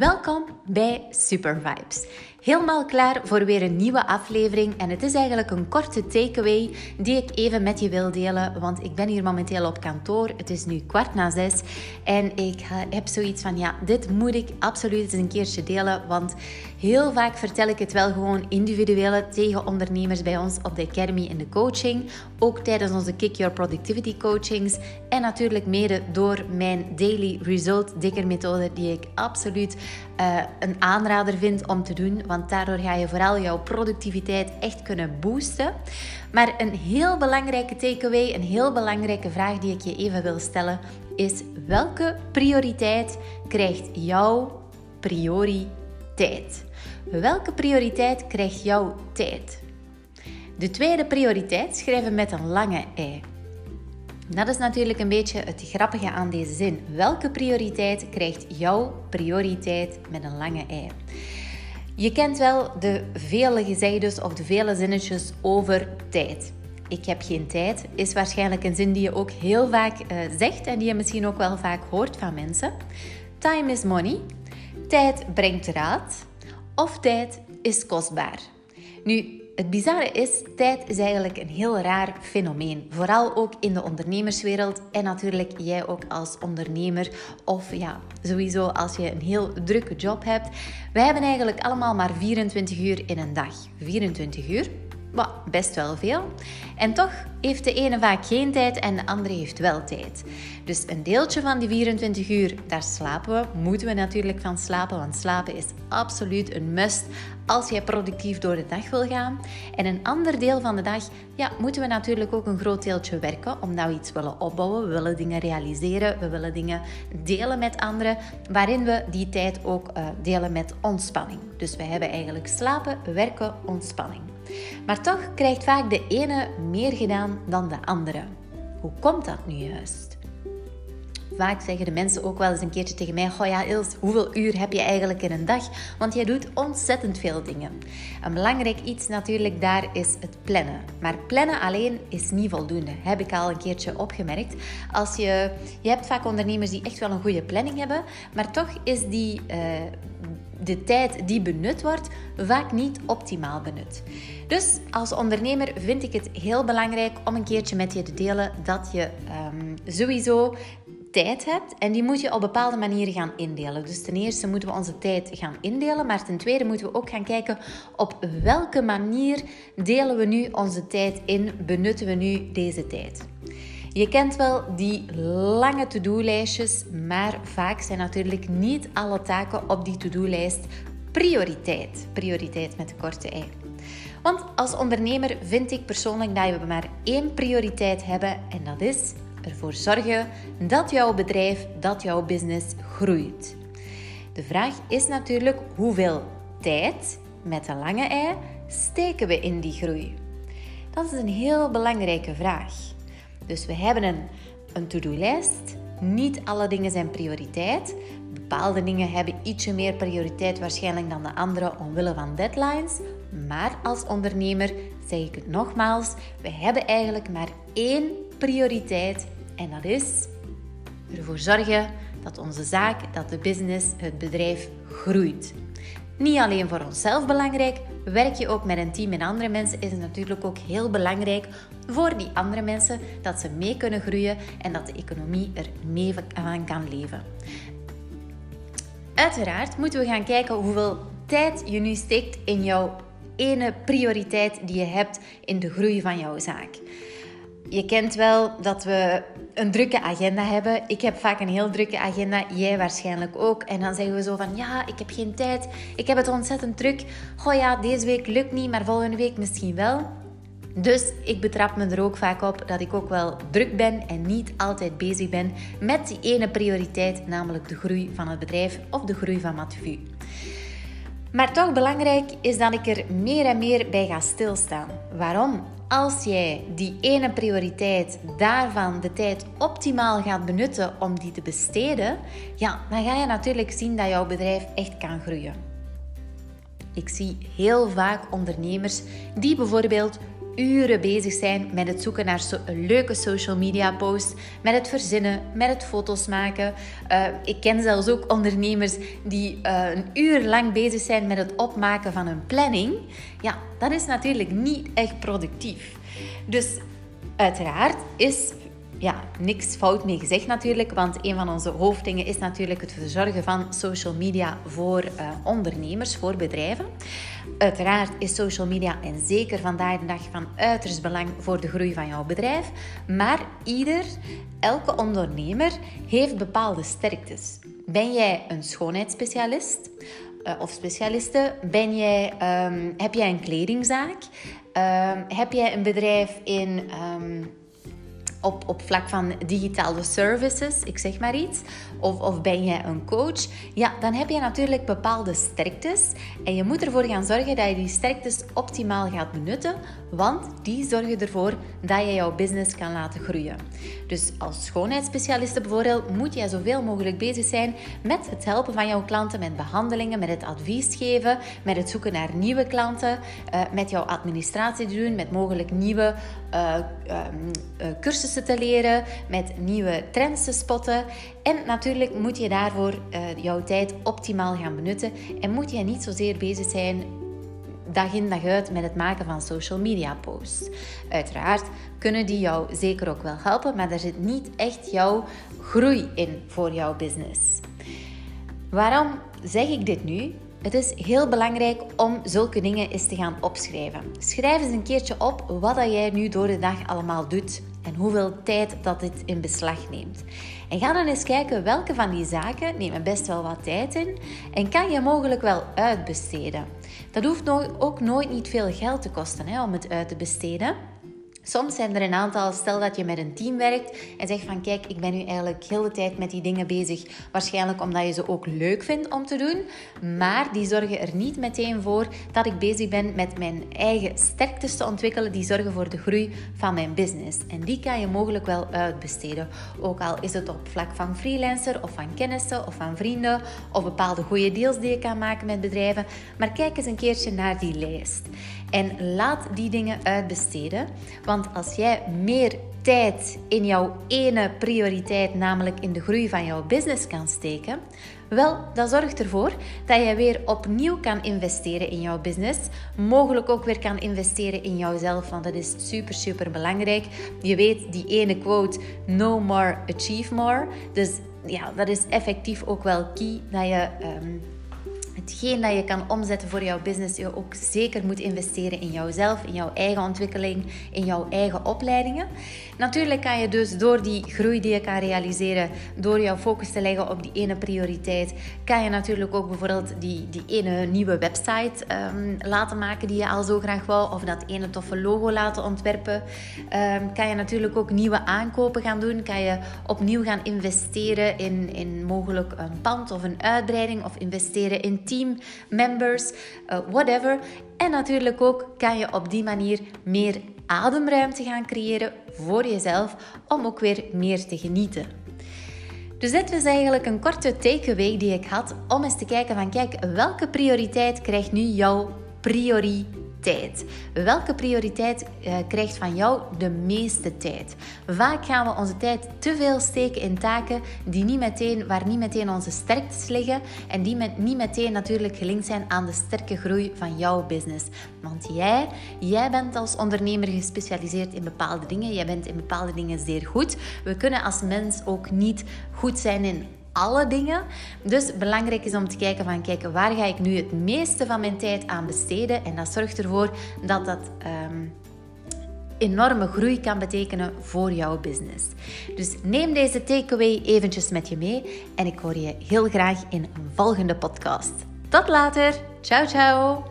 Welkom bij Super Vibes. Helemaal klaar voor weer een nieuwe aflevering. En het is eigenlijk een korte takeaway die ik even met je wil delen. Want ik ben hier momenteel op kantoor. Het is nu kwart na zes. En ik heb zoiets van: ja, dit moet ik absoluut eens een keertje delen. Want heel vaak vertel ik het wel gewoon individuele tegen ondernemers bij ons op de Academy in de coaching. Ook tijdens onze Kick Your Productivity coachings. En natuurlijk mede door mijn Daily Result Dikker methode, die ik absoluut uh, een aanrader vind om te doen. Want daardoor ga je vooral jouw productiviteit echt kunnen boosten. Maar een heel belangrijke takeaway, een heel belangrijke vraag die ik je even wil stellen, is welke prioriteit krijgt jouw prioriteit? Welke prioriteit krijgt jouw tijd? De tweede prioriteit schrijven met een lange ei. Dat is natuurlijk een beetje het grappige aan deze zin. Welke prioriteit krijgt jouw prioriteit met een lange ei? Je kent wel de vele gezegdes of de vele zinnetjes over tijd. Ik heb geen tijd is waarschijnlijk een zin die je ook heel vaak uh, zegt en die je misschien ook wel vaak hoort van mensen. Time is money. Tijd brengt raad. Of tijd is kostbaar. Nu, het bizarre is, tijd is eigenlijk een heel raar fenomeen. Vooral ook in de ondernemerswereld en natuurlijk jij ook als ondernemer of ja, sowieso als je een heel drukke job hebt. Wij hebben eigenlijk allemaal maar 24 uur in een dag. 24 uur, best wel veel. En toch heeft de ene vaak geen tijd en de andere heeft wel tijd. Dus een deeltje van die 24 uur, daar slapen we. Moeten we natuurlijk van slapen, want slapen is absoluut een must als jij productief door de dag wil gaan. En een ander deel van de dag, ja, moeten we natuurlijk ook een groot deeltje werken, omdat we iets willen opbouwen. We willen dingen realiseren, we willen dingen delen met anderen, waarin we die tijd ook uh, delen met ontspanning. Dus we hebben eigenlijk slapen, werken, ontspanning. Maar toch krijgt vaak de ene meer gedaan dan de andere. Hoe komt dat nu juist? Vaak zeggen de mensen ook wel eens een keertje tegen mij: Goh ja, Els, hoeveel uur heb je eigenlijk in een dag? Want jij doet ontzettend veel dingen. Een belangrijk iets natuurlijk daar is het plannen. Maar plannen alleen is niet voldoende, heb ik al een keertje opgemerkt. Als je, je hebt vaak ondernemers die echt wel een goede planning hebben, maar toch is die. Uh, de tijd die benut wordt vaak niet optimaal benut. Dus als ondernemer vind ik het heel belangrijk om een keertje met je te delen dat je um, sowieso tijd hebt en die moet je op bepaalde manieren gaan indelen. Dus ten eerste moeten we onze tijd gaan indelen, maar ten tweede moeten we ook gaan kijken op welke manier delen we nu onze tijd in, benutten we nu deze tijd. Je kent wel die lange to-do-lijstjes, maar vaak zijn natuurlijk niet alle taken op die to-do-lijst prioriteit. Prioriteit met de korte ei. Want als ondernemer vind ik persoonlijk dat we maar één prioriteit hebben en dat is ervoor zorgen dat jouw bedrijf, dat jouw business groeit. De vraag is natuurlijk hoeveel tijd met een lange ei steken we in die groei? Dat is een heel belangrijke vraag. Dus we hebben een, een to-do-lijst. Niet alle dingen zijn prioriteit. Bepaalde dingen hebben ietsje meer prioriteit waarschijnlijk dan de andere omwille van deadlines. Maar als ondernemer zeg ik het nogmaals, we hebben eigenlijk maar één prioriteit en dat is ervoor zorgen dat onze zaak, dat de business, het bedrijf groeit. Niet alleen voor onszelf belangrijk, werk je ook met een team en andere mensen, is het natuurlijk ook heel belangrijk voor die andere mensen dat ze mee kunnen groeien en dat de economie er mee van kan leven. Uiteraard moeten we gaan kijken hoeveel tijd je nu steekt in jouw ene prioriteit die je hebt in de groei van jouw zaak. Je kent wel dat we een drukke agenda hebben. Ik heb vaak een heel drukke agenda, jij waarschijnlijk ook. En dan zeggen we zo van, ja, ik heb geen tijd, ik heb het ontzettend druk. Goh ja, deze week lukt niet, maar volgende week misschien wel. Dus ik betrap me er ook vaak op dat ik ook wel druk ben en niet altijd bezig ben met die ene prioriteit, namelijk de groei van het bedrijf of de groei van Mathieu. Maar toch belangrijk is dat ik er meer en meer bij ga stilstaan. Waarom? Als jij die ene prioriteit daarvan de tijd optimaal gaat benutten om die te besteden, ja, dan ga je natuurlijk zien dat jouw bedrijf echt kan groeien. Ik zie heel vaak ondernemers die bijvoorbeeld uren bezig zijn met het zoeken naar een leuke social media post, met het verzinnen, met het foto's maken. Uh, ik ken zelfs ook ondernemers die uh, een uur lang bezig zijn met het opmaken van een planning. Ja, dat is natuurlijk niet echt productief. Dus uiteraard is ja, niks fout mee gezegd natuurlijk, want een van onze hoofddingen is natuurlijk het verzorgen van social media voor uh, ondernemers, voor bedrijven. Uiteraard is social media en zeker vandaag de dag van uiterst belang voor de groei van jouw bedrijf, maar ieder, elke ondernemer heeft bepaalde sterktes. Ben jij een schoonheidsspecialist uh, of specialiste? Ben jij, um, heb jij een kledingzaak? Um, heb jij een bedrijf in um, op, op vlak van digitale services, ik zeg maar iets, of, of ben jij een coach, ja, dan heb je natuurlijk bepaalde sterktes. En je moet ervoor gaan zorgen dat je die sterktes optimaal gaat benutten, want die zorgen ervoor dat je jouw business kan laten groeien. Dus als schoonheidsspecialiste bijvoorbeeld moet jij zoveel mogelijk bezig zijn met het helpen van jouw klanten, met behandelingen, met het advies geven, met het zoeken naar nieuwe klanten, uh, met jouw administratie doen, met mogelijk nieuwe uh, uh, cursussen te leren, met nieuwe trends te spotten. En natuurlijk moet je daarvoor jouw tijd optimaal gaan benutten en moet je niet zozeer bezig zijn dag in dag uit met het maken van social media posts. Uiteraard kunnen die jou zeker ook wel helpen, maar daar zit niet echt jouw groei in voor jouw business. Waarom zeg ik dit nu? Het is heel belangrijk om zulke dingen eens te gaan opschrijven. Schrijf eens een keertje op wat jij nu door de dag allemaal doet en hoeveel tijd dat dit in beslag neemt. En ga dan eens kijken welke van die zaken nemen best wel wat tijd in en kan je mogelijk wel uitbesteden. Dat hoeft ook nooit niet veel geld te kosten hè, om het uit te besteden. Soms zijn er een aantal, stel dat je met een team werkt en zegt van kijk, ik ben nu eigenlijk heel de tijd met die dingen bezig. Waarschijnlijk omdat je ze ook leuk vindt om te doen. Maar die zorgen er niet meteen voor dat ik bezig ben met mijn eigen sterktes te ontwikkelen. Die zorgen voor de groei van mijn business. En die kan je mogelijk wel uitbesteden. Ook al is het op vlak van freelancer of van kennissen of van vrienden. Of bepaalde goede deals die je kan maken met bedrijven. Maar kijk eens een keertje naar die lijst. En laat die dingen uitbesteden. Want als jij meer tijd in jouw ene prioriteit, namelijk in de groei van jouw business, kan steken, wel, dat zorgt ervoor dat je weer opnieuw kan investeren in jouw business. Mogelijk ook weer kan investeren in jouzelf, want dat is super, super belangrijk. Je weet die ene quote: No more, achieve more. Dus ja, dat is effectief ook wel key dat je. Um, hetgeen dat je kan omzetten voor jouw business, je ook zeker moet investeren in jouzelf, in jouw eigen ontwikkeling, in jouw eigen opleidingen. Natuurlijk kan je dus door die groei die je kan realiseren, door jouw focus te leggen op die ene prioriteit, kan je natuurlijk ook bijvoorbeeld die, die ene nieuwe website um, laten maken die je al zo graag wou, of dat ene toffe logo laten ontwerpen. Um, kan je natuurlijk ook nieuwe aankopen gaan doen, kan je opnieuw gaan investeren in, in mogelijk een pand of een uitbreiding, of investeren in team members, uh, whatever. En natuurlijk ook kan je op die manier meer ademruimte gaan creëren voor jezelf om ook weer meer te genieten. Dus dit was eigenlijk een korte takeaway die ik had om eens te kijken van kijk, welke prioriteit krijgt nu jouw prioriteit? Tijd. Welke prioriteit uh, krijgt van jou de meeste tijd? Vaak gaan we onze tijd te veel steken in taken die niet meteen, waar niet meteen onze sterktes liggen en die met, niet meteen natuurlijk gelinkt zijn aan de sterke groei van jouw business. Want jij, jij bent als ondernemer gespecialiseerd in bepaalde dingen. Jij bent in bepaalde dingen zeer goed. We kunnen als mens ook niet goed zijn in alle dingen. Dus belangrijk is om te kijken van, kijk, waar ga ik nu het meeste van mijn tijd aan besteden? En dat zorgt ervoor dat dat... Um, enorme groei kan betekenen voor jouw business. Dus neem deze takeaway eventjes met je mee en ik hoor je heel graag in een volgende podcast. Tot later. Ciao ciao.